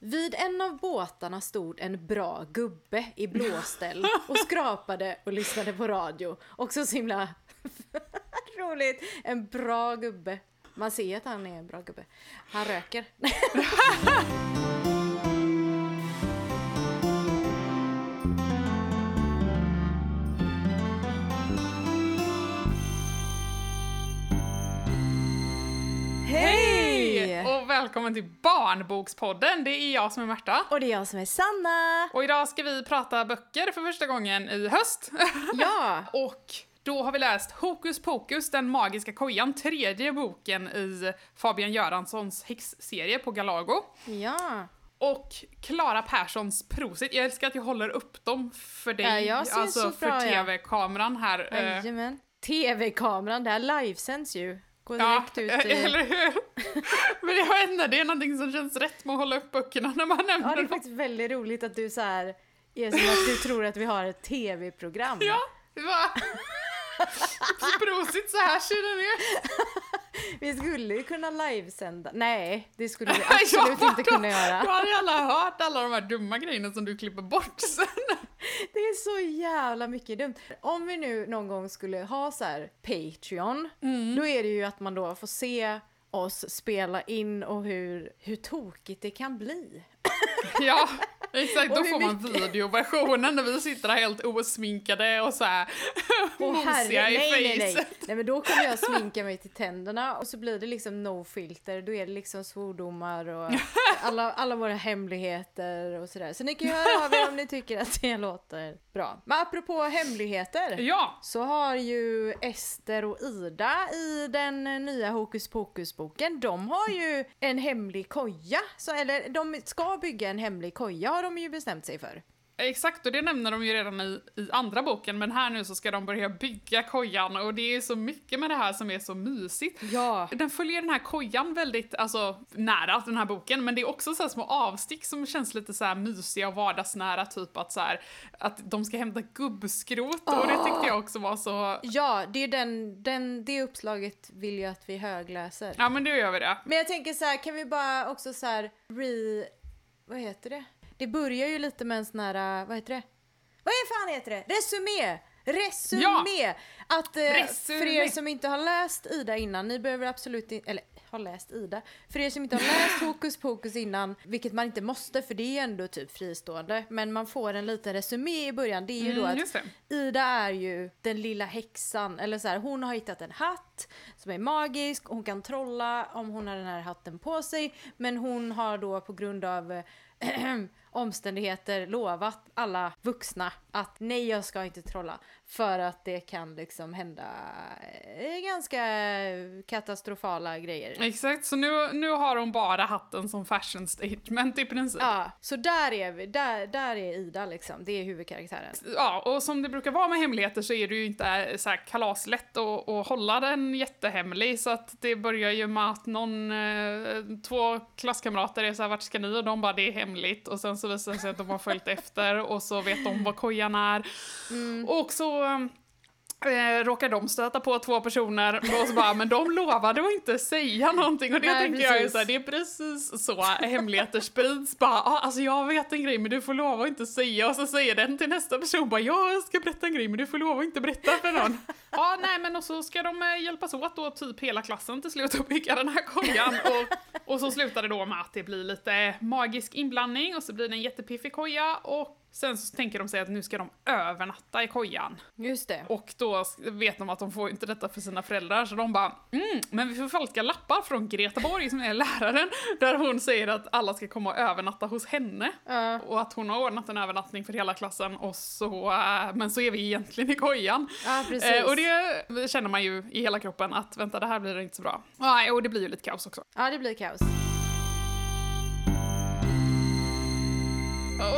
Vid en av båtarna stod en bra gubbe i blåställ och skrapade och lyssnade på radio. Också så himla roligt. En bra gubbe. Man ser att han är en bra gubbe. Han röker. välkommen till Barnbokspodden. Det är jag som är Märta. Och det är jag som är Sanna. Och idag ska vi prata böcker för första gången i höst. Ja. och då har vi läst Hokus Pokus, den magiska kojan, tredje boken i Fabian Göranssons häxserie på Galago. Ja. Och Klara Perssons Prosit. Jag älskar att jag håller upp dem för dig, Ja, jag ser alltså så för tv-kameran här. eh, Jajamän. TV-kameran, det här livesänds ju. Ja, direkt ut i... eller hur? Men jag vet inte, det är någonting som känns rätt med att hålla upp böckerna när man nämner Ja, det är faktiskt väldigt roligt att du så här är som att du tror att vi har ett tv-program. Ja, det var... Prosit, så här ser den ut. Vi skulle ju kunna livesända. Nej, det skulle vi Ja, absolut inte kunna Då göra. hade alla hört alla de här dumma grejerna som du klipper bort sen. Det är så jävla mycket dumt. Om vi nu någon gång skulle ha så här Patreon, Mm. då är det ju att man då får se oss spela in och hur, hur tokigt det kan bli. Ja, exakt. Då får man mycket- videoversionen när vi sitter där helt osminkade och så här Åh herre, mosiga i nej, nej, nej. nej men då kommer jag sminka mig till tänderna och så blir det liksom no filter, då är det liksom svordomar och alla, alla våra hemligheter och sådär. Så ni kan ju höra av er om ni tycker att det låter bra. Men apropå hemligheter. Ja, Så har ju Ester och Ida i den nya Hokus Pokus-boken, de har ju en hemlig koja. Så, eller de ska bygga en hemlig koja har de ju bestämt sig för. Exakt. Och det nämner de ju redan i, i andra boken. Men här nu så ska de börja bygga kojan och det är så mycket med det här som är så mysigt. Ja. Den följer den här kojan väldigt alltså, nära, den här boken, men det är också så små avstick som känns lite så här mysiga och vardagsnära, typ att, så här, att de ska hämta gubbskrot och det tyckte jag också var så... Ja, det är den, den, det uppslaget vill jag att vi högläser. Ja men då gör vi det. Men jag tänker så här, kan vi bara också så här re... Vad heter det? Det börjar ju lite med en sån här, vad heter det? Vad är fan heter det? Resumé! Resumé! Att eh, Resumé. för er som inte har läst Ida innan, ni behöver absolut inte, eller har läst Ida. För er som inte har läst Hokus Pokus innan, vilket man inte måste för det är ändå typ fristående, men man får en liten resumé i början. Det är ju då Mm, att just det. Ida är ju den lilla häxan, eller så här, hon har hittat en hatt som är magisk, hon kan trolla om hon har den här hatten på sig, men hon har då på grund av eh, omständigheter lovat alla vuxna att nej, jag ska inte trolla, för att det kan liksom hända eh, ganska katastrofala grejer. Exakt, så nu, nu har hon bara hatten som fashion statement i princip. Ja, så där är vi, där, där är Ida liksom, det är huvudkaraktären. Ja, och som det brukar vara med hemligheter så är det ju inte så här kalaslätt att, att hålla den jättehemlig, så att det börjar ju med att någon, eh, två klasskamrater är så här, vart ska ni? Och de bara, det är hemligt, och sen så visar det sig att de har följt efter, och så vet de vad kojan är. Och så eh, råkar de stöta på två personer och så bara, men de lovade att inte säga någonting och det Nej, tänker jag är precis. så här, det är precis så hemligheter sprids bara, ah, alltså jag vet en grej men du får lova att inte säga och så säger den till nästa person bara, jag ska berätta en grej men du får lova att inte berätta för någon. Ja, nej men och så ska de eh, hjälpas åt då typ hela klassen till slut att bygga den här kojan och, och så slutar det då med att det blir lite magisk inblandning och så blir det en jättepiffig koja och sen så tänker de sig att nu ska de övernatta i kojan. Just det. Och då vet de att de får inte detta för sina föräldrar, så de bara mm, men vi förfalskar lappar från Greta Borg som är läraren, där hon säger att alla ska komma och övernatta hos henne. Ja. Och att hon har ordnat en övernattning för hela klassen, och så, äh, men så är vi egentligen i kojan. Ja, precis. Och det känner man ju i hela kroppen att vänta, det här blir inte så bra. Nej, och det blir ju lite kaos också. Ja, det blir kaos.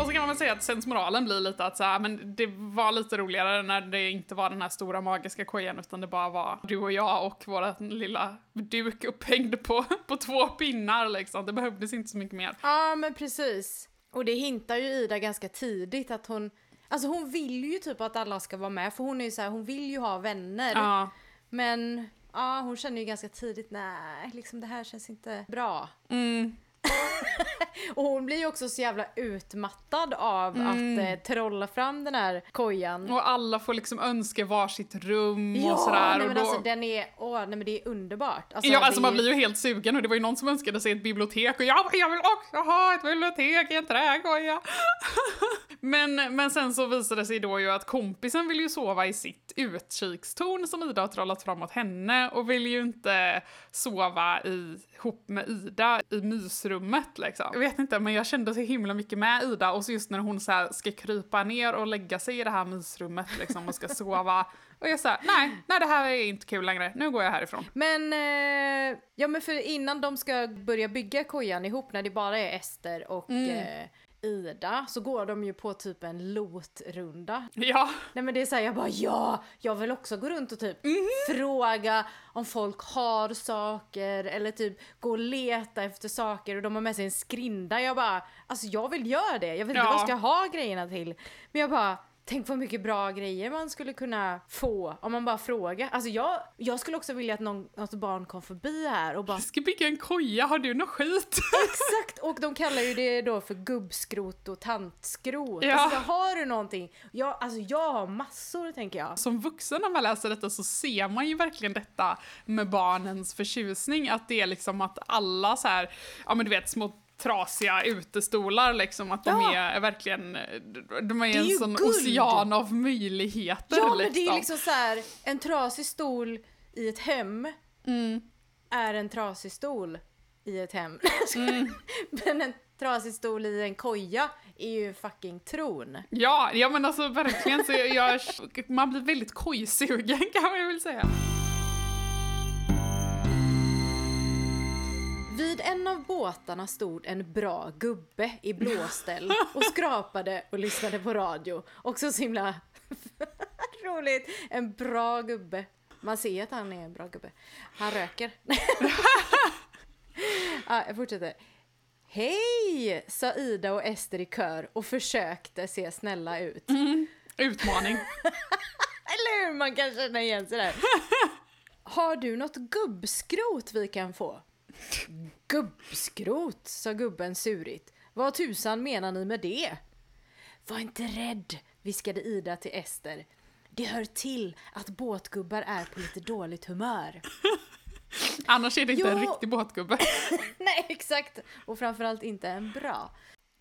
Och så kan man väl säga att sensmoralen blir lite att så här, men det var lite roligare när det inte var den här stora magiska kojan utan det bara var du och jag och vår lilla duk upphängd på, på två pinnar liksom. Det behövdes inte så mycket mer. Ja, men precis. Och det hintar ju Ida ganska tidigt att hon... Alltså hon vill ju typ att alla ska vara med för hon är ju så här, hon vill ju ha vänner. Ja, Men ja, hon känner ju ganska tidigt, nej, liksom det här känns inte bra. mm, Och hon blir ju också så jävla utmattad av Mm. att eh, trolla fram den här kojan. Och alla får liksom önska varsitt rum och ja, sådär. nej, och men då... alltså den är, åh, nej men det är underbart. Alltså, ja, alltså är man blir ju helt sugen och det var ju någon som önskade sig ett bibliotek och jag, jag vill också ha ett bibliotek i en trädkoja. men, men sen så visade det sig då ju att kompisen vill ju sova i sitt utkikstorn som Ida har trollat fram åt henne och vill ju inte sova i, ihop med Ida i mysrummet liksom. Jag vet inte, men jag kände så himla mycket med Ida och så just när hon så ska krypa ner och lägga sig i det här mysrummet liksom och ska sova och jag sa nej, nej det här är inte kul längre, nu går jag härifrån. Men, eh, ja men för innan de ska börja bygga kojan ihop när det bara är Ester och Mm. eh, Ida så går de ju på typ en lotrunda. Ja, Nej men det är såhär, jag bara ja, jag vill också gå runt och typ Mhm. fråga om folk har saker eller typ gå och leta efter saker och de har med sig en skrinda. Jag bara, alltså jag vill göra det, jag vet inte Ja. vad jag ska ha grejerna till. Men jag bara, tänk vad mycket bra grejer man skulle kunna få om man bara frågar. Alltså jag, jag skulle också vilja att någon, något barn kom förbi här och bara jag ska bygga en koja, har du något skit? Exakt! Och de kallar ju det då för gubbskrot och tantskrot. Ja. Alltså har du någonting? Jag, alltså jag har massor tänker jag. Som vuxen när man läser detta så ser man ju verkligen detta med barnens förtjusning, att det är liksom att alla så här, ja men du vet små trasiga utestolar liksom, att de Ja. är verkligen, de är, är en sån guld. ocean av möjligheter Ja liksom. men det är liksom så här, en trasig stol i ett hem Mm. är en trasig stol i ett hem. Mm. men en trasig stol i en koja är ju fucking tron. Ja, ja men alltså verkligen så jag, jag, man blir väldigt kojsugen kan man väl säga. En av båtarna stod en bra gubbe i blåställ och skrapade och lyssnade på radio. Också så himla roligt. En bra gubbe. Man ser att han är en bra gubbe. Han röker. ja, jag fortsätter. Hej! sa Ida och Ester i kör och försökte se snälla ut. Utmaning. Eller hur? Man kan känna igen sig där. Har du något gubbskrot vi kan få? Gubbskrot, sa gubben surigt. Vad tusan menar ni med det? Var inte rädd, viskade Ida till Ester. Det hör till att båtgubbar är på lite dåligt humör. Annars är det inte en Jo. riktig båtgubbe. Nej, exakt! Och framförallt inte en bra.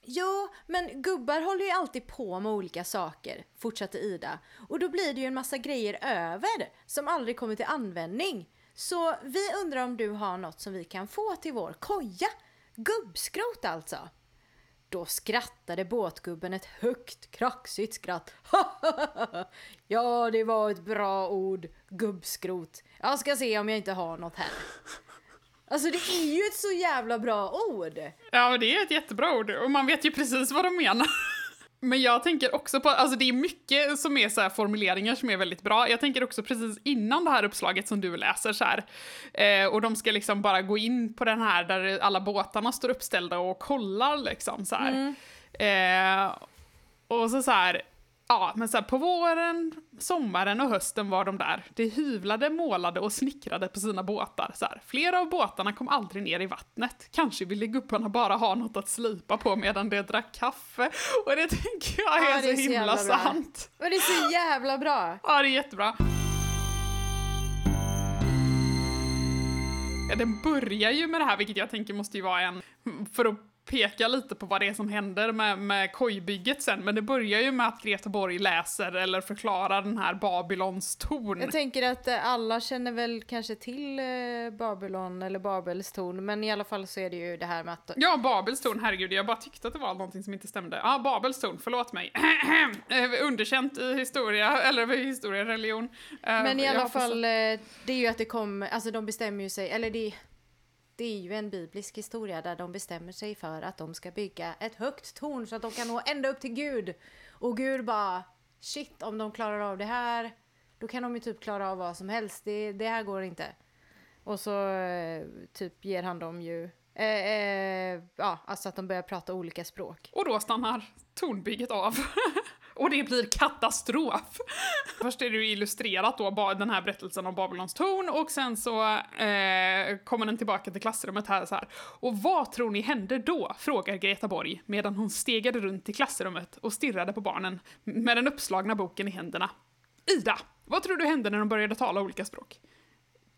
Jo, men gubbar håller ju alltid på med olika saker, fortsatte Ida. Och då blir det ju en massa grejer över som aldrig kommer till användning. Så vi undrar om du har något som vi kan få till vår koja? Gubbskrot alltså. Då skrattade båtgubben ett högt, kraxigt skratt. ja, det var ett bra ord, gubbskrot. Jag ska se om jag inte har något här. Alltså det är ju ett så jävla bra ord! Ja, det är ett jättebra ord och man vet ju precis vad de menar. Men jag tänker också på, alltså det är mycket som är så formuleringar som är väldigt bra. Jag tänker också precis innan det här uppslaget som du läser så här. Eh, och de ska liksom bara gå in på den här där alla båtarna står uppställda och kollar liksom så här. Eh, och så så här, ja men så här på våren, sommaren och hösten var de där. De hyvlade, målade och snickrade på sina båtar. Så här. Flera av båtarna kom aldrig ner i vattnet. Kanske ville gubbarna bara ha något att slipa på medan de drack kaffe. Och det tänker jag är, Ja, är så så himla sant. Men det är så jävla bra! Ja, det är jättebra. Ja, den börjar ju med det här, vilket jag tänker måste ju vara en, för att peka lite på vad det är som händer med, med kojbygget sen, men det börjar ju med att Greta Borg läser eller förklarar den här Babylons torn. Jag tänker att eh, alla känner väl kanske till eh, Babylon eller Babels torn, men i alla fall så är det ju det här med att Ja, Babels torn, herregud, jag bara tyckte att det var någonting som inte stämde. Ja, Babels torn, förlåt mig. Eh, Underkänt i historia, eller i historia, religion. Men i alla fall, det är ju att det kom, alltså de bestämmer ju sig, eller det, det är ju en biblisk historia där de bestämmer sig för att de ska bygga ett högt torn så att de kan nå ända upp till Gud. Och Gud bara, shit om de klarar av det här, då kan de ju typ klara av vad som helst, det, det här går inte. Och så eh, typ ger han dem ju, eh, eh, ja alltså att de börjar prata olika språk. Och då stannar tornbygget av. Och det blir katastrof! Först är det ju illustrerat då, den här berättelsen om Babylons torn, och sen så eh, kommer den tillbaka till klassrummet här så här. Och vad tror ni hände då? frågar Greta Borg medan hon stegade runt i klassrummet och stirrade på barnen med den uppslagna boken i händerna. Ida, vad tror du hände när de började tala olika språk?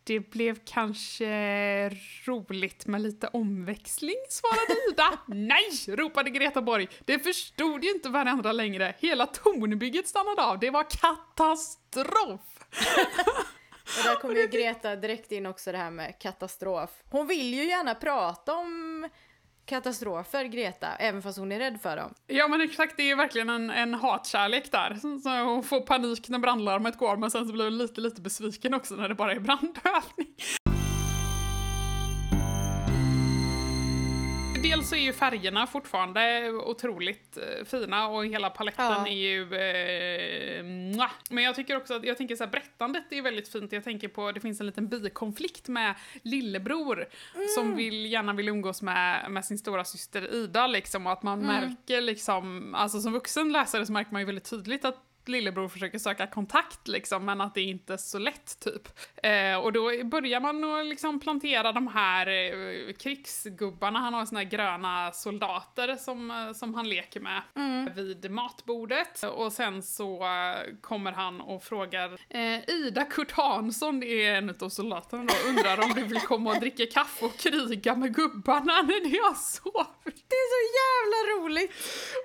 Det blev kanske roligt med lite omväxling, svarade Ida. Nej, ropade Greta Borg. Det förstod ju inte varandra längre. Hela tonbygget stannade av. Det var katastrof. Och där kommer ju Greta direkt in också det här med katastrof. Hon vill ju gärna prata om katastrofer, Greta, även fast hon är rädd för dem. Ja men exakt, det är verkligen en, en hatkärlek där. Så, så hon får panik när brandlarmet går men sen så blir hon lite, lite besviken också när det bara är brandövning. Dels så är ju färgerna fortfarande otroligt eh, fina och hela paletten Ja. är ju... Eh, men jag tycker också att, jag tänker så här, berättandet är väldigt fint. Jag tänker på, det finns en liten bikonflikt med lillebror som vill, gärna vill umgås med, med sin stora syster Ida liksom och att man märker liksom, alltså som vuxen läsare så märker man ju väldigt tydligt att lillebror försöker söka kontakt liksom, men att det inte är så lätt typ. Eh, och då börjar man att liksom plantera de här eh, krigsgubbarna, han har såna här gröna soldater som, eh, som han leker med vid matbordet. Och sen så eh, kommer han och frågar eh, Ida Kurt Hansson, det är en av soldaterna då, undrar om du vill komma och dricka kaffe och kriga med gubbarna när ni har sovit. Det är så jävla roligt!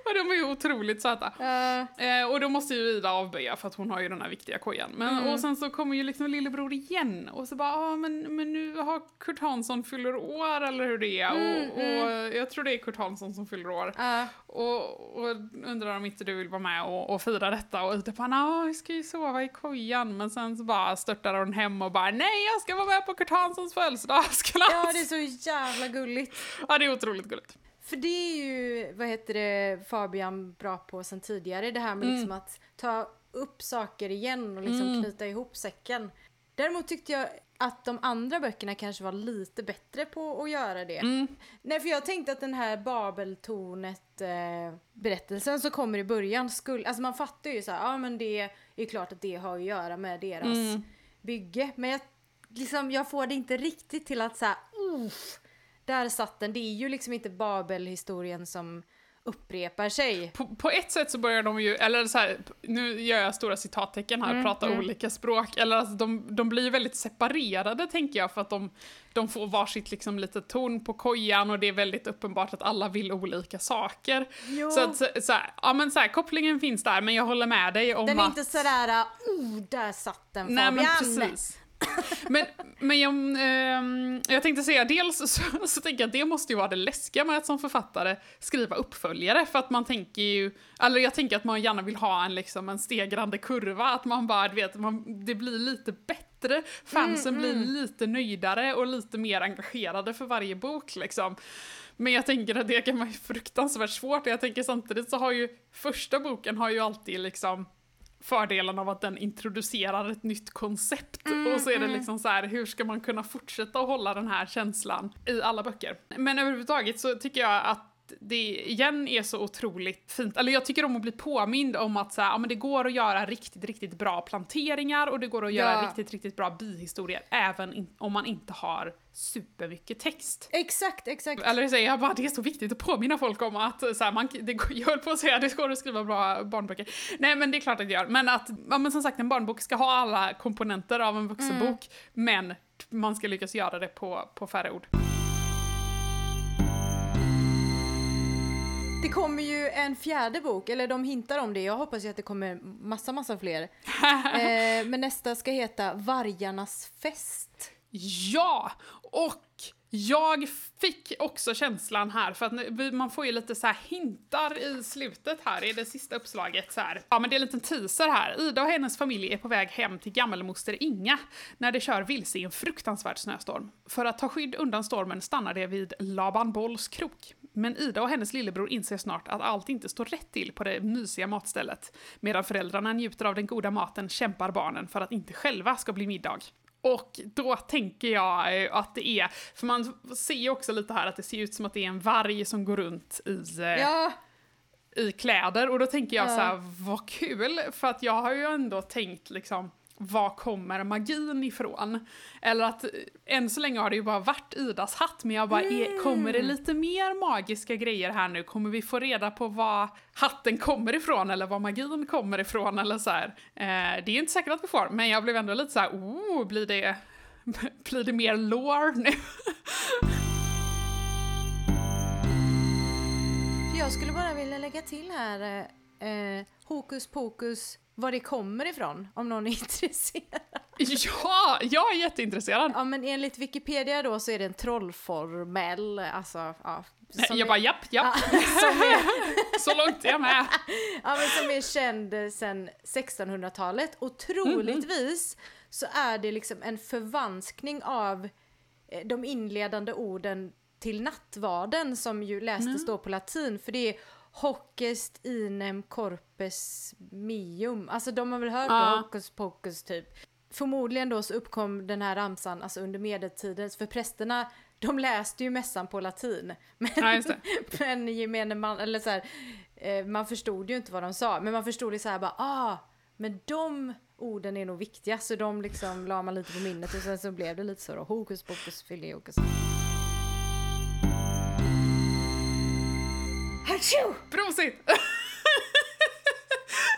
Och de är otroligt söta. Uh, och då måste ju Ida avböja för att hon har ju den här viktiga kojan. Men, Mm. Och sen så kommer ju liksom lillebror igen och så bara, ah, men, men nu har Kurt Hansson fyller år eller hur det är. Mm, och, och jag tror det är Kurt Hansson som fyller år. uh, Och, och undrar om inte du vill vara med och, och fira detta och Ida bara, nah, vi ska ju sova i kojan. Men sen så bara störtar hon hem och bara, nej jag ska vara med på Kurt Hanssons födelsedagskalas. ja, det är så jävla gulligt. ja, det är otroligt gulligt. För det är ju, vad heter det, Fabian bra på sen tidigare. Det här med liksom Mm. att ta upp saker igen och liksom Mm. knyta ihop säcken. Däremot tyckte jag att de andra böckerna kanske var lite bättre på att göra det. Mm. Nej, för jag tänkte att den här Babeltornet eh, berättelsen som kommer i början skulle, alltså man fattar ju så här, ja men det är klart att det har att göra med deras Mm. bygge. Men jag, liksom, jag får det inte riktigt till att så här, uff, där satt den. Det är ju liksom inte Babelhistorien som upprepar sig. På, på ett sätt så börjar de ju, eller så här, nu gör jag stora citattecken här, Mm, prata mm. olika språk, eller alltså de, de blir väldigt separerade tänker jag för att de, de får varsitt liksom lite ton på kojan och det är väldigt uppenbart att alla vill olika saker. Jo. Så att så, så här, ja men så här, kopplingen finns där men jag håller med dig om Den är att... inte sådär, oh, där satt den Nej men Fabian. precis. Men, men jag, ehm, jag tänkte säga, dels så, så tänker jag att det måste ju vara det läskiga med att som författare skriva uppföljare för att man tänker ju, eller jag tänker att man gärna vill ha en liksom en stegrande kurva, att man bara, vet, man, det blir lite bättre, fansen Mm, blir mm. lite nöjdare och lite mer engagerade för varje bok liksom. Men jag tänker att det kan vara fruktansvärt svårt och jag tänker samtidigt så har ju första boken har ju alltid liksom fördelen av att den introducerar ett nytt koncept Mm, och så är det mm. liksom så här, hur ska man kunna fortsätta att hålla den här känslan i alla böcker? Men överhuvudtaget så tycker jag att det igen är så otroligt fint, eller jag tycker om att bli påmind om att så här, ja, men det går att göra riktigt, riktigt bra planteringar och det går att göra Ja. riktigt, riktigt bra bihistorier även in, om man inte har supermycket text. Exakt, exakt. Eller säger jag bara, det är så viktigt att påminna folk om att så här, man, det, jag höll på att säga det går att skriva bra barnböcker. Nej men det är klart att det gör. Men att, ja, men som sagt en barnbok ska ha alla komponenter av en vuxenbok, men man ska lyckas göra det på, på färre ord. Det kommer ju en fjärde bok, eller de hintar om det. Jag hoppas ju att det kommer massa, massa fler. eh, men nästa ska heta Vargarnas fest. Ja! Och jag fick också känslan här, för att man får ju lite så här hintar i slutet här, i det sista uppslaget så här. Ja men det är en liten teaser här. Ida och hennes familj är på väg hem till gammelmoster Inga när de kör vilse i en fruktansvärd snöstorm. För att ta skydd undan stormen stannar de vid Laban Bolls krok. Men Ida och hennes lillebror inser snart att allt inte står rätt till på det mysiga matstället. Medan föräldrarna njuter av den goda maten kämpar barnen för att inte själva ska bli middag. Och då tänker jag eh, att det är, för man ser ju också lite här att det ser ut som att det är en varg som går runt i, eh, Ja, i kläder och då tänker jag Ja. så här, vad kul, för att jag har ju ändå tänkt liksom var kommer magin ifrån? Eller att eh, än så länge har det ju bara varit Idas hatt, men jag bara, är, kommer det lite mer magiska grejer här nu? Kommer vi få reda på var hatten kommer ifrån eller var magin kommer ifrån eller så? Eh, det är ju inte säkert att vi får, men jag blev ändå lite så här, oh, blir det, blir det mer lore nu? Jag skulle bara vilja lägga till här eh, eh, hokus pokus var det kommer ifrån om någon är intresserad. ja, jag är jätteintresserad. Ja men enligt Wikipedia då så är det en trollformel, alltså ja. jag är- bara japp, japp, ja, är, så långt är jag med. ja, men som är känd sedan 1600-talet och troligtvis så är det liksom en förvanskning av eh, de inledande orden till nattvarden som ju lästes då på latin för det är Hockest inem corpes mium. Alltså de har väl hört Ja. hokus pokus typ. Förmodligen då så uppkom den här ramsan alltså under medeltiden för prästerna de läste ju mässan på latin. Men, Ja, men gemene man, eller så här, eh, man förstod ju inte vad de sa. Men man förstod det så här bara, ah, men de orden är nog viktiga. Så de liksom la man lite på minnet och sen så blev det lite så då, hokus pokus filiokus. Hatsjo! Prosit!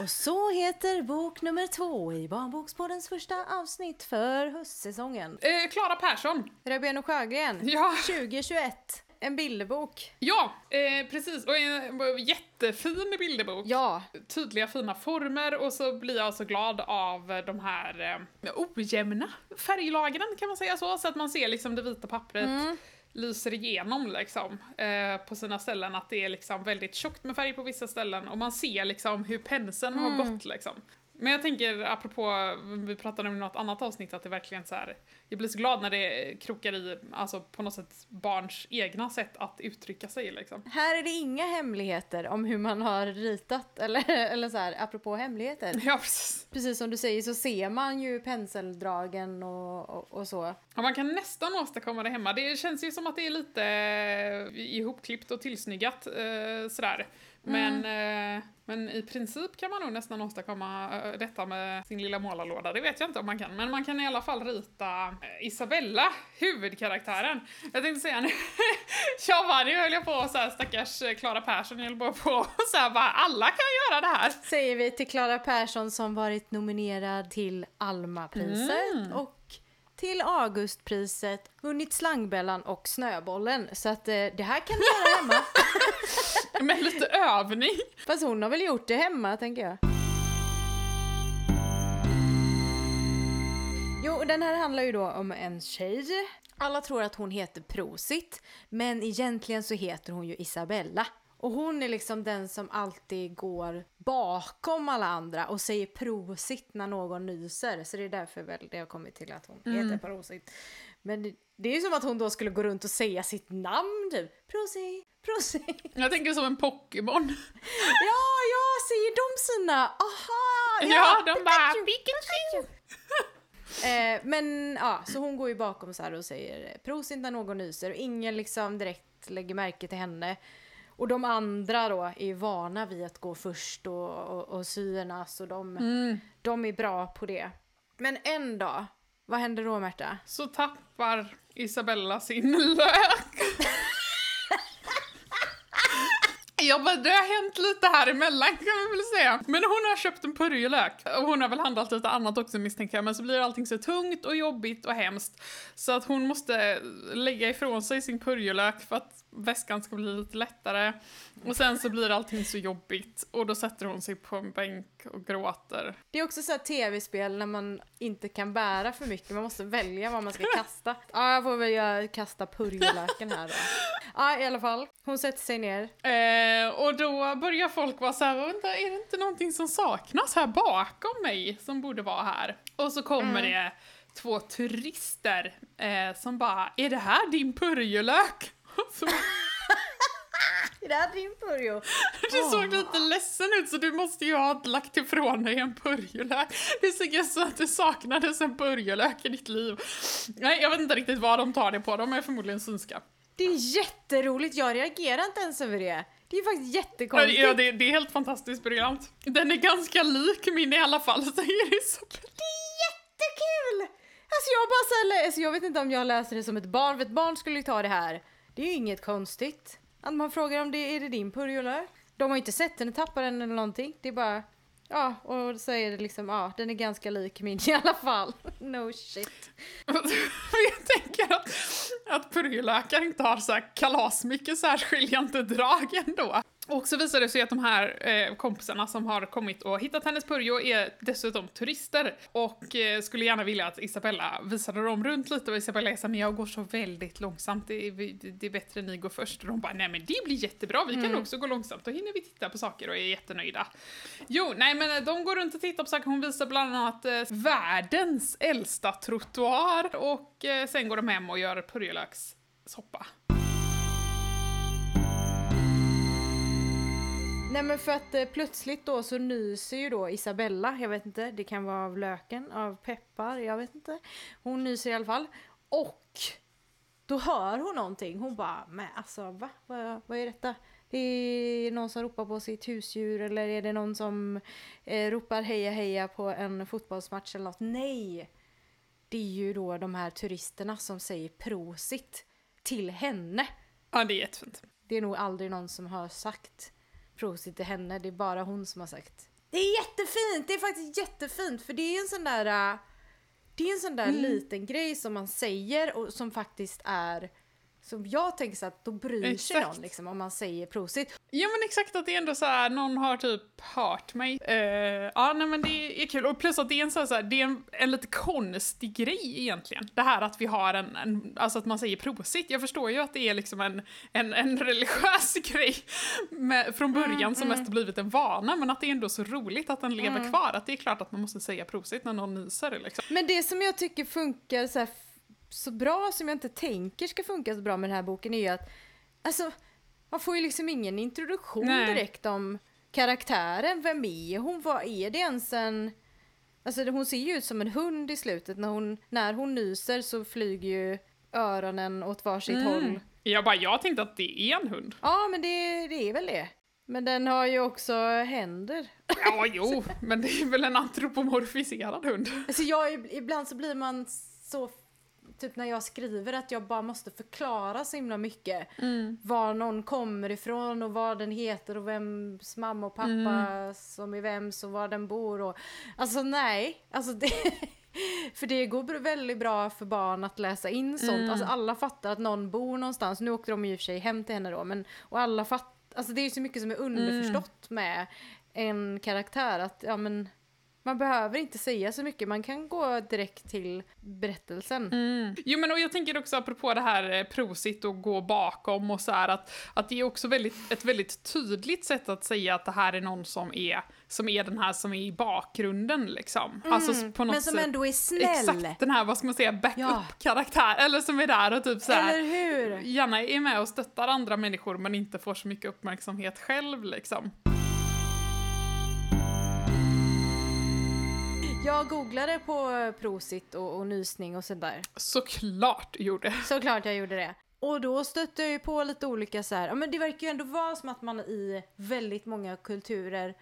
Och så heter bok nummer två i Barnbokspoddens första avsnitt för höstsäsongen. Eh, Klara Persson. Rödben och Sjögren, Ja, 2021. En bilderbok. ja eh, precis. Och en eh, jättefin bilderbok. Ja, Tydliga fina former och så blir jag så glad av eh, de här eh, ojämna färglagren kan man säga så. Så att man ser liksom det vita pappret Mm. Lyser igenom liksom eh, på sina ställen. Att det är liksom väldigt tjockt med färg på vissa ställen och man ser liksom hur penseln Mm. har gått liksom. Men jag tänker apropå, vi pratade om i något annat avsnitt att det verkligen så här. jag blir så glad när det krokar i, alltså på något sätt barns egna sätt att uttrycka sig liksom. Här är det inga hemligheter om hur man har ritat, eller, eller så här, apropå hemligheter. Ja, precis. Precis som du säger så ser man ju penseldragen och, och, och så. Ja, man kan nästan åstadkomma det hemma. Det känns ju som att det är lite eh, ihopklippt och tillsnyggat eh, sådär. Men, eh, men i princip kan man nog nästan åstadkomma eh, detta med sin lilla målarlåda. Det vet jag inte om man kan. Men man kan i alla fall rita eh, Isabella, huvudkaraktären. Jag tänkte säga nu, nu höll jag på så här stackars eh, Klara Persson, jag höll bara på och så här bara, alla kan göra det här. Säger vi till Klara Persson som varit nominerad till Alma-priset och till Augustpriset, vunnit Slangbällan och Snöbollen. Så att eh, det här kan du göra hemma. Med lite övning. Fast hon har väl gjort det hemma, tänker jag. Jo, och den här handlar ju då om en tjej. Alla tror att hon heter Prosit, men egentligen så heter hon ju Isabella. Och hon är liksom den som alltid går bakom alla andra och säger prosit när någon nyser. Så det är därför väl det har kommit till att hon heter prosit. Men det, det är ju som att hon då skulle gå runt och säga sitt namn typ. Prosit, prosit. Jag tänker som en Pokémon. Ja, ja, säger de sina? Aha! Ja, de bara Pikachu. Eh, men ja, så hon går ju bakom så här och säger prosit när någon nyser och ingen liksom direkt lägger märke till henne. Och de andra då är ju vana vid att gå först och, och, och synas och de, de är bra på det. Men en dag, vad händer då Märta? Så tappar Isabella sin lök. Jag bara, det har hänt lite här emellan kan vi väl säga. Men hon har köpt en purjolök. Och hon har väl handlat lite annat också misstänker jag. Men så blir allting så tungt och jobbigt och hemskt. Så att hon måste lägga ifrån sig sin purjolök för att väskan ska bli lite lättare. Och sen så blir allting så jobbigt. Och då sätter hon sig på en bänk och gråter. Det är också så tv-spel när man inte kan bära för mycket, man måste välja vad man ska kasta. Ja, jag får väl kasta purjolöken här då. Ja, i alla fall. Hon sätter sig ner. Eh, och då börjar folk vara så här, vänta, är det inte någonting som saknas här bakom mig som borde vara här? Och så kommer det två turister eh, som bara, är det här din purjolök? Är det här din purjo? du såg lite ledsen ut så du måste ju ha lagt ifrån dig en purjolök. Det såg som att det saknades en purjolök i ditt liv. Nej, jag vet inte riktigt vad de tar det på, de är förmodligen synska. Det är jätteroligt, jag reagerar inte ens över det. Det är faktiskt jättekonstigt. Ja, det, det är helt fantastiskt briljant. Den är ganska lik min i alla fall, säger Isabel. Jättekul! Alltså jag bara så här, alltså jag vet inte om jag läser det som ett barn, för ett barn skulle ju ta det här. Det är ju inget konstigt. Att man frågar om det är det din purjolök. De har ju inte sett den, tappar den eller någonting. Det är bara, ja, och så är det liksom, ja, den är ganska lik min i alla fall. No shit. jag tänker att, att purjolökar inte har så här kalasmycket särskiljande drag ändå. Och så visar det sig att de här eh, kompisarna som har kommit och hittat hennes purjo är dessutom turister och eh, skulle gärna vilja att Isabella visade dem runt lite och Isabella är men jag går så väldigt långsamt, det är, det är bättre ni går först. Och de bara, nej men det blir jättebra, vi kan Mm. också gå långsamt, då hinner vi titta på saker och är jättenöjda. Jo, nej men eh, de går runt och tittar på saker, hon visar bland annat eh, världens äldsta trottoar och eh, sen går de hem och gör purjolökssoppa. Nej men för att eh, plötsligt då så nyser ju då Isabella, jag vet inte, det kan vara av löken, av peppar, jag vet inte. Hon nyser i alla fall. Och då hör hon någonting, hon bara, men alltså va? Vad, vad är detta? Det är någon som ropar på sitt husdjur eller är det någon som eh, ropar heja heja på en fotbollsmatch eller något? Nej! Det är ju då de här turisterna som säger prosit till henne. Ja, det är jättefint. Det är nog aldrig någon som har sagt prosit till henne, det är bara hon som har sagt. Det är jättefint! Det är faktiskt jättefint för det är en sån där... äh, Det är en sån där Mm. liten grej som man säger och som faktiskt är... Som jag tänker så att då bryr sig Exakt. någon liksom om man säger prosit. Ja men exakt att det är ändå så här, någon har typ hört mig. Eh, ja nej men det är kul och plus att det är en så här, det är en, en lite konstig grej egentligen. Det här att vi har en, en alltså att man säger prosit. Jag förstår ju att det är liksom en, en, en religiös grej med, från början som mest har blivit en vana men att det är ändå så roligt att den lever kvar. Att det är klart att man måste säga prosit när någon nyser liksom. Men det som jag tycker funkar så, här, så bra, som jag inte tänker ska funka så bra med den här boken är ju att alltså, man får ju liksom ingen introduktion Nej. direkt om karaktären. Vem är hon? Vad är det ens en... Alltså hon ser ju ut som en hund i slutet. När hon, när hon nyser så flyger ju öronen åt varsitt Mm. håll. Jag bara, jag tänkte att det är en hund. Ja, men det, det är väl det. Men den har ju också händer. Ja, jo, men det är väl en antropomorfiserad hund. Alltså jag, ibland så blir man så, typ när jag skriver att jag bara måste förklara så himla mycket. Var någon kommer ifrån och vad den heter och vems mamma och pappa som är vems och var den bor och... Alltså nej, alltså det... För det går väldigt bra för barn att läsa in sånt. Alltså alla fattar att någon bor någonstans. Nu åkte de i och för sig hem till henne då, men och alla fattar... Alltså det är ju så mycket som är underförstått med en karaktär att ja men man behöver inte säga så mycket, man kan gå direkt till berättelsen. Jo men och jag tänker också apropå det här eh, prosit och gå bakom och så här att, att det är också väldigt, ett väldigt tydligt sätt att säga att det här är någon som är, som är den här som är i bakgrunden liksom. Alltså s- på något Men som sätt. ändå är snäll. Exakt den här, vad ska man säga, Ja. backup-karaktär, eller som är där och typ så här, Eller hur? gärna är med och stöttar andra människor men inte får så mycket uppmärksamhet själv liksom. Jag googlade på prosit och, och nysning och sådär. Såklart gjorde. Såklart jag gjorde det. Och då stötte jag ju på lite olika så här, ja men det verkar ju ändå vara som att man i väldigt många kulturer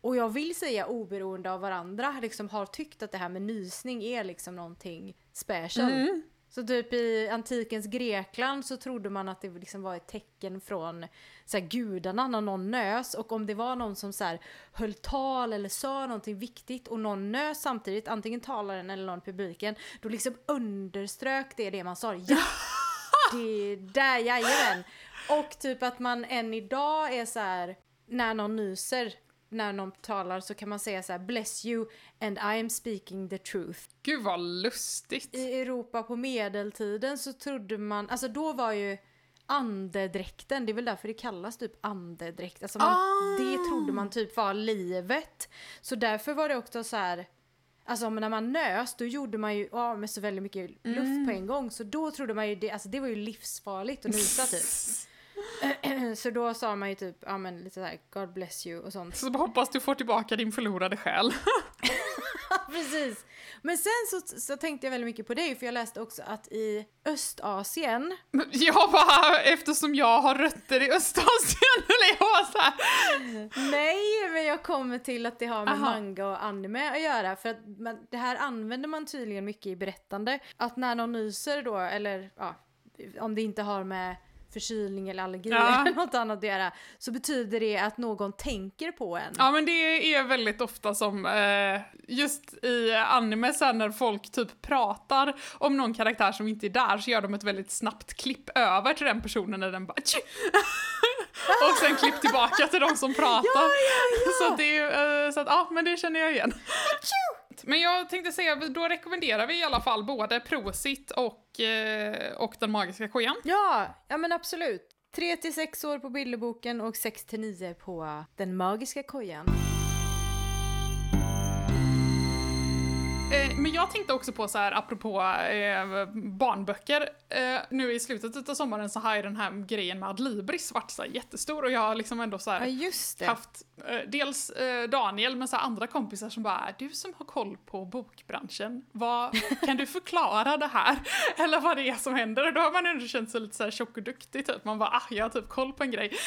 och jag vill säga oberoende av varandra, liksom har tyckt att det här med nysning är liksom någonting special. Så typ i antikens Grekland så trodde man att det liksom var ett tecken från så här, gudarna när någon nös och om det var någon som så här, höll tal eller sa någonting viktigt och någon nös samtidigt, antingen talaren eller någon i publiken, då liksom underströk det det man sa. Ja! Det där, jajamän! Och typ att man än idag är så här när någon nyser, när någon talar så kan man säga så här bless you and I am speaking the truth. Gud vad lustigt. I Europa på medeltiden så trodde man, alltså då var ju andedräkten, det är väl därför det kallas typ andedräkt. Alltså man, Ah. Det trodde man typ var livet. Så därför var det också så här. Alltså när man nös då gjorde man ju av med så väldigt mycket luft Mm. på en gång. Så då trodde man ju det, alltså det var ju livsfarligt att nysa typ. så då sa man ju typ, ja men lite såhär God bless you och sånt. Så hoppas du får tillbaka din förlorade själ. precis. Men sen så, så tänkte jag väldigt mycket på det, för jag läste också att i Östasien, Jag bara, eftersom jag har rötter i Östasien, eller jag var så här. nej, men jag kommer till att det har med Aha. manga och anime att göra, för att man, det här använder man tydligen mycket i berättande, att när någon nyser då, eller ja, om det inte har med förkylning eller allergi Ja. eller något annat att göra, så betyder det att någon tänker på en. Ja men det är väldigt ofta som, eh, just i anime sen när folk typ pratar om någon karaktär som inte är där så gör de ett väldigt snabbt klipp över till den personen när den bara! Och sen klipp tillbaka till de som pratar. Så att det är, eh, så att ja men det känner jag igen fint. Men jag tänkte säga, då rekommenderar vi i alla fall både Prosit och, eh, och Den magiska kojan. Ja, ja men absolut. 3 till 6 år på bilderboken och 6 till 9 på Den magiska kojan. Eh, men jag tänkte också på så här, apropå eh, barnböcker, eh, nu i slutet av sommaren så har ju den här grejen med Adlibris varit så här jättestor och jag har liksom ändå så Ja, här det. haft eh, dels eh, Daniel men så här andra kompisar som bara du som har koll på bokbranschen, vad, kan du förklara det här? Eller vad det är som händer? Och då har man ändå känt sig lite så här tjock och duktig typ, man bara ah, jag har typ koll på en grej.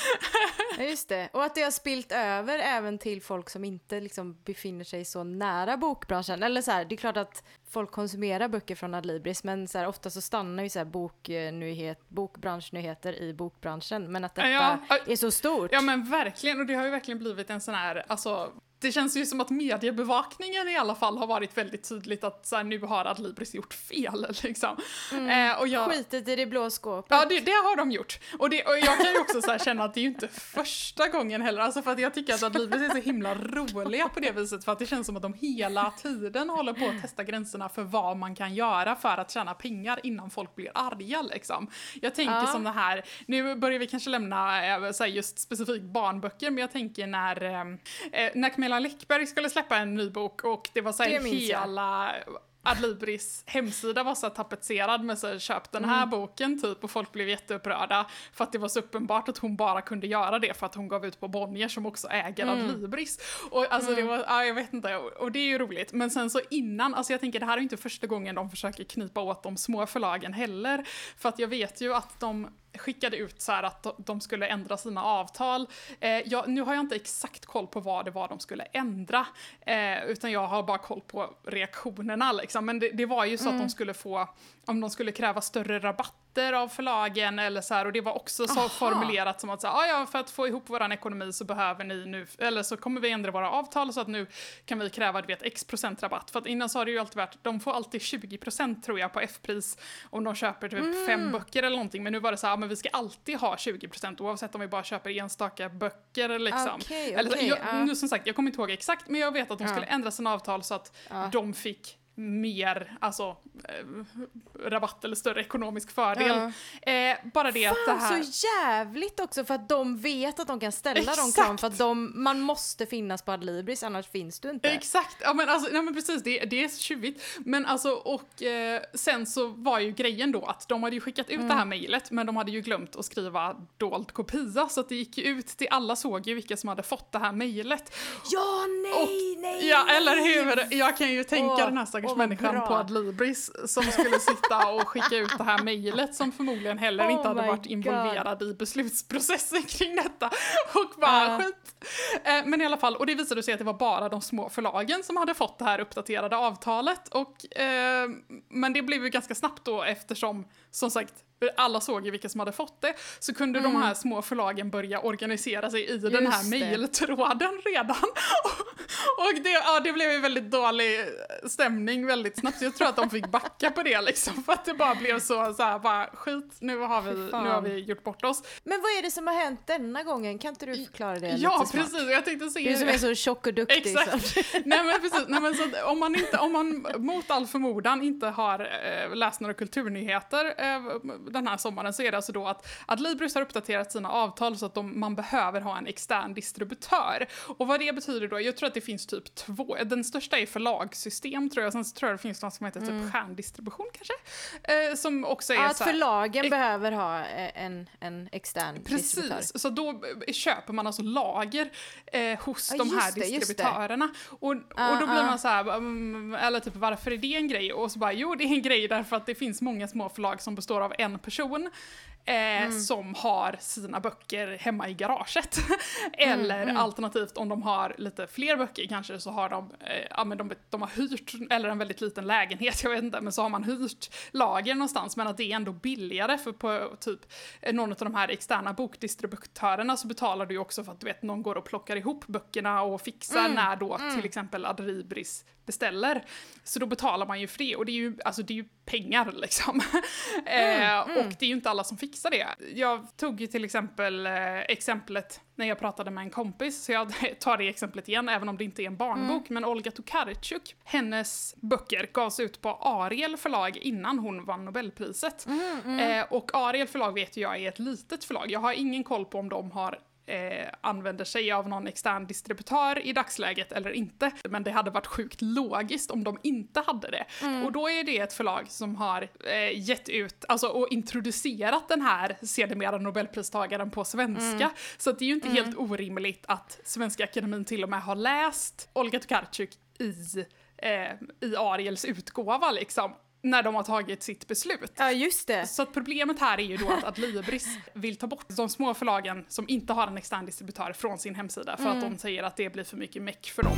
Ja, just det. Och att det har spilt över även till folk som inte liksom befinner sig så nära bokbranschen. Eller så här, det är klart att folk konsumerar böcker från Adlibris men så här, ofta så stannar ju så här boknyhet, bokbranschnyheter i bokbranschen. Men att detta Ja, ja. är så stort. Ja men verkligen, och det har ju verkligen blivit en sån här, alltså det känns ju som att mediebevakningen i alla fall har varit väldigt tydligt att så här, nu har Adlibris gjort fel liksom. Eh, och jag, Skitet i det blå skåpet. Ja, det, det har de gjort. Och, det, och jag kan ju också så här känna att det är ju inte första gången heller, alltså för att jag tycker att Adlibris är så himla roliga på det viset, för att det känns som att de hela tiden håller på att testa gränserna för vad man kan göra för att tjäna pengar innan folk blir arga liksom. Jag tänker Ja. som det här, nu börjar vi kanske lämna eh, så här, just specifikt barnböcker, men jag tänker när, eh, eh, när Camilla Läckberg skulle släppa en ny bok och det var så här hela Adlibris hemsida var så tapetserad med så här, köp den här boken typ och folk blev jätteupprörda för att det var så uppenbart att hon bara kunde göra det för att hon gav ut på Bonnier som också äger Adlibris. Och alltså det var, ja, jag vet inte, och det är ju roligt. Men sen så innan, alltså jag tänker det här är ju inte första gången de försöker knipa åt de små förlagen heller. För att jag vet ju att de skickade ut så att de- skulle ändra sina avtal. Eh, jag, nu har jag inte exakt koll på vad det var de skulle ändra, eh, utan jag har bara koll på reaktionerna. Liksom. Men det, det var ju så att de skulle få, om de skulle kräva större rabatter av förlagen eller så här, och det var också så Aha. formulerat som att så här, "Ah, ja, för att få ihop våran ekonomi så behöver ni nu, eller så kommer vi ändra våra avtal så att nu kan vi kräva du vet, x procent rabatt. För att innan så har det ju alltid varit, de får alltid 20 procent tror jag på F-pris om de köper typ fem böcker eller någonting. Men nu var det så här, men vi ska alltid ha 20 procent oavsett om vi bara köper enstaka böcker liksom. Okej, Eller så- okej, jag, ja. nu som sagt, jag kommer inte ihåg exakt, men jag vet att de Ja. skulle ändra sina avtal så att Ja. de fick mer, alltså eh, rabatt eller större ekonomisk fördel. Eh, bara det att det Fan här... så jävligt också för att de vet att de kan ställa de kraven för att de, man måste finnas på Adlibris annars finns du inte. Exakt, ja men alltså, nej men precis, det, det är tjuvigt. Men alltså, och eh, sen så var ju grejen då att de hade ju skickat ut det Mm. här mejlet, men de hade ju glömt att skriva dold kopia, så att det gick ju ut till alla såg ju vilka som hade fått det här mejlet. Ja, nej, nej! Ja, eller hur? Jag kan ju tänka Åh, den här stackars vad människan bra. på Adlibris som skulle sitta och skicka ut det här mejlet som förmodligen heller Oh inte hade varit God. involverad i beslutsprocessen kring detta. Och bara Ja. skit. Eh, Men i alla fall, och det visade sig att det var bara de små förlagen som hade fått det här uppdaterade avtalet. Och, eh, men det blev ju ganska snabbt då eftersom, som sagt, alla såg ju vilka som hade fått det, så kunde de här små förlagen börja organisera sig i den här Mm. Just mejltråden redan. Och det, ja, det blev ju väldigt dålig stämning väldigt snabbt, jag tror att de fick backa på det liksom, för att det bara blev så, så här, bara skit, nu har, vi, nu har vi gjort bort oss. Men vad är det som har hänt denna gången? Kan inte du förklara det Ja, lite precis, jag tänkte säga Du som är så tjock och duktig. Exakt. Nej men precis, nej, men så om, man inte, om man mot all förmodan inte har eh, läst några kulturnyheter eh, den här sommaren så är det alltså då att Adlibris har uppdaterat sina avtal så att de, man behöver ha en extern distributör. Och vad det betyder då, jag tror att det finns typ två. Den största är förlagssystem tror jag, sen så tror jag det finns något som heter typ stjärndistribution kanske. Eh, som också är Ja, att så här, förlagen behöver ha eh, en, en extern distributör. Precis, så då köper man alltså lager eh, hos Ja, de här det, distributörerna. Och, och Ah, då blir ah. man så här, mm, eller typ varför är det en grej? Och så bara, jo det är en grej därför att det finns många små förlag som består av en person eh, Mm. som har sina böcker hemma i garaget. Mm, eller alternativt om de har lite fler böcker kanske så har de, eh, ja men de, de har hyrt, eller en väldigt liten lägenhet, jag vet inte, men så har man hyrt lager någonstans men att det är ändå billigare för på typ eh, någon av de här externa bokdistributörerna så betalar du ju också för att du vet någon går och plockar ihop böckerna och fixar när då till exempel Adlibris beställer. Så då betalar man ju för det och det är ju, alltså det är ju pengar liksom. eh, Och det är ju inte alla som fixar det. Jag tog ju till exempel eh, exemplet när jag pratade med en kompis, så jag tar det exemplet igen även om det inte är en barnbok, men Olga Tokarczuk, hennes böcker gavs ut på Ariel förlag innan hon vann Nobelpriset. Eh, och Ariel förlag vet ju jag är ett litet förlag, jag har ingen koll på om de har eh, använder sig av någon extern distributör i dagsläget eller inte. Men det hade varit sjukt logiskt om de inte hade det. Och då är det ett förlag som har eh, gett ut, alltså och introducerat den här sedermera nobelpristagaren på svenska. Så att det är ju inte helt orimligt att Svenska Akademin till och med har läst Olga Tokarczuk i, eh, i Ariels utgåva liksom. När de har tagit sitt beslut. Ja, just det. Så att problemet här är ju då att Adlibris vill ta bort de små förlagen som inte har en extern distributör från sin hemsida för att de säger att det blir för mycket meck för dem.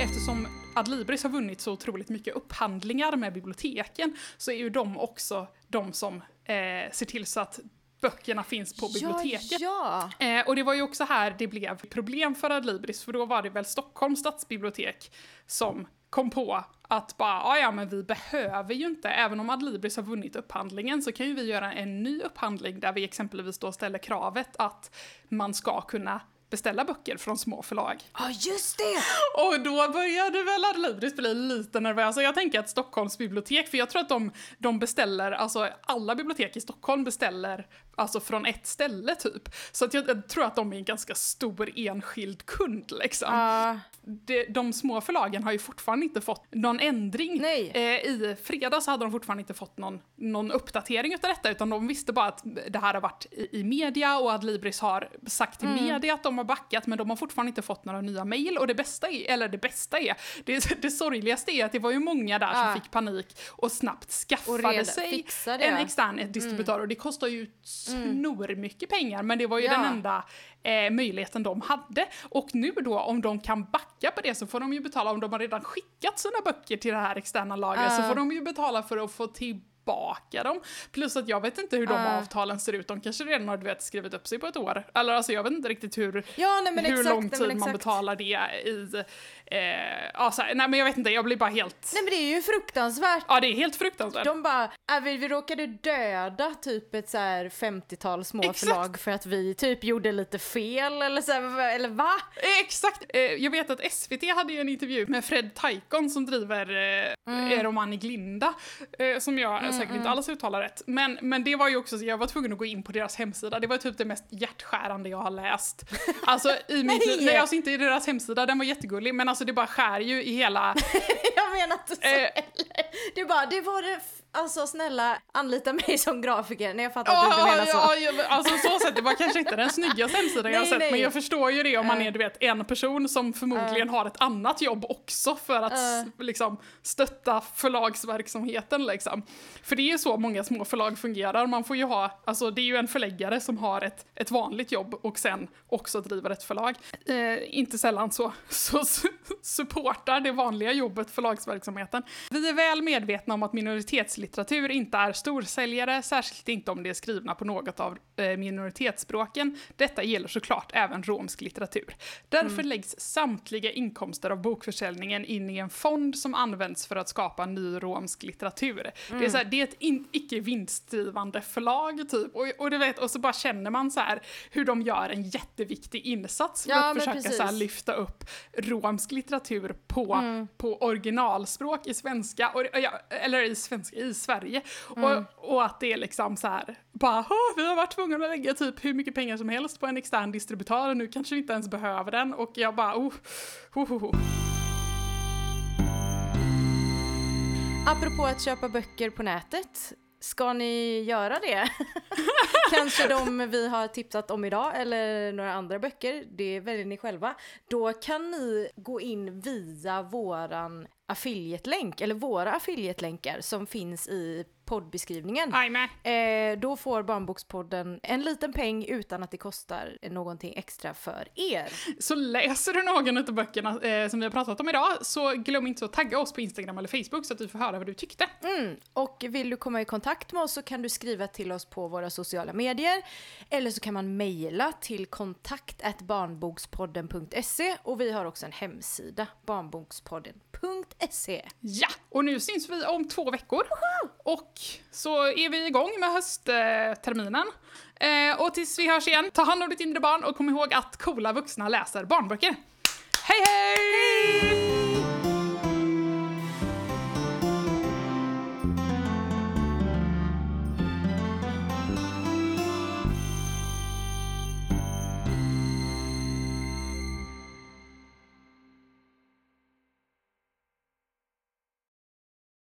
Eftersom Adlibris har vunnit så otroligt mycket upphandlingar med biblioteken så är ju de också de som eh, ser till så att böckerna finns på biblioteket. Ja, ja. Eh, och det var ju också här det blev problem för Adlibris, för då var det väl Stockholms stadsbibliotek som kom på att bara, "Ah, ja men vi behöver ju inte, även om Adlibris har vunnit upphandlingen så kan ju vi göra en ny upphandling där vi exempelvis då ställer kravet att man ska kunna beställa böcker från små förlag. Ja, just det! Och då började väl Adlibris bli lite nervösa. Jag tänker att Stockholms bibliotek, för jag tror att de, de beställer, alltså alla bibliotek i Stockholm beställer alltså från ett ställe typ. Så att jag, jag tror att de är en ganska stor enskild kund liksom. Ja, De, de små förlagen har ju fortfarande inte fått någon ändring. Nej. Eh, I fredags hade de fortfarande inte fått någon, någon uppdatering utav detta utan de visste bara att det här har varit i, i media och att Libris har sagt till Mm. media att de har backat men de har fortfarande inte fått några nya mejl och det bästa är, eller det bästa är, det, det sorgligaste är att det var ju många där Ja. som fick panik och snabbt Och skaffade reda- sig en extern distributör och det kostar ju snor mycket pengar men det var ju Ja. den enda eh, möjligheten de hade. Och nu då om de kan backa på det så får de ju betala, om de har redan skickat sina böcker till det här externa lagret så Ja. får de ju betala för att få tillbaka dem. Plus att jag vet inte hur de Ja. avtalen ser ut, de kanske redan har du vet, skrivit upp sig på ett år. Eller alltså jag vet inte riktigt hur, ja nej, hur exakt. lång nej, tid men man betalar det i... Eh, ja, så här, nej men jag vet inte, jag blir bara helt... Nej men det är ju fruktansvärt. Ja det är helt fruktansvärt. De bara, äh, vi, vi råkade döda typ ett så här 50-tal små Exakt. förlag för att vi typ gjorde lite fel eller så här, eller va? Exakt! Eh, jag vet att SVT hade ju en intervju med Fred Taikon som driver eh, Mm. En roman i Glinda, eh, som jag säkert inte alls uttalar rätt. Men, men det var ju också, så jag var tvungen att gå in på deras hemsida, det var typ det mest hjärtskärande jag har läst. Alltså i mitt liv, Nej! alltså inte i deras hemsida, den var jättegullig, men alltså det bara skär ju i hela... Jag menar inte så Eh. heller. Det bara, det var det, alltså snälla anlita mig som grafiker. Nej jag fattar att du inte Ja, menar så. ja, ja, alltså så sätt, det var kanske inte den snyggaste hemsidan jag har sett, nej. men jag förstår ju det om man är du vet, en person som förmodligen har ett annat jobb också för att Eh. liksom, stötta förlagsverksamheten. Liksom. För det är ju så många små förlag fungerar, man får ju ha, alltså det är ju en förläggare som har ett, ett vanligt jobb och sen också driver ett förlag. Eh, inte sällan så, så su- supportar det vanliga jobbet förlagsverksamheten. Vi är väl medvetna om att minoritetslitteratur inte är storsäljare, särskilt inte om det är skrivna på något av eh, minoritetsspråken. Detta gäller såklart även romsk litteratur. Därför läggs samtliga inkomster av bokförsäljningen in i en fond som används för att skapa ny romsk litteratur. Det, är så här, det är ett in, icke vinstdrivande förlag typ. Och, och, du vet, och så bara känner man så här hur de gör en jätteviktig insats för Ja, att försöka så här, lyfta upp romsk litteratur på, Mm. på originalspråk i svenska, och, eller i svenska, i i Sverige. Mm. Och, och att det är liksom så här, bara "Åh, vi har varit tvungna att lägga typ hur mycket pengar som helst på en extern distributör och nu kanske vi inte ens behöver den och jag bara oh, oh, oh, oh. Apropå att köpa böcker på nätet, ska ni göra det? Kanske de vi har tipsat om idag eller några andra böcker, det väljer ni själva. Då kan ni gå in via våran affiliate-länk, eller våra affiliate-länkar som finns i poddbeskrivningen. Eh, då får Barnbokspodden en liten peng utan att det kostar någonting extra för er. Så läser du någon av böckerna eh, som vi har pratat om idag så glöm inte att tagga oss på Instagram eller Facebook så att vi får höra vad du tyckte. Mm. Och vill du komma i kontakt med oss så kan du skriva till oss på våra sociala medier. Eller så kan man mejla till kontakt barnbokspodden.se och vi har också en hemsida, barnbokspodden.se. Ja, och nu syns vi om två veckor. Och så är vi igång med höstterminen. Eh, och tills vi hörs igen, ta hand om ditt inre barn och kom ihåg att coola vuxna läser barnböcker. Hej hej!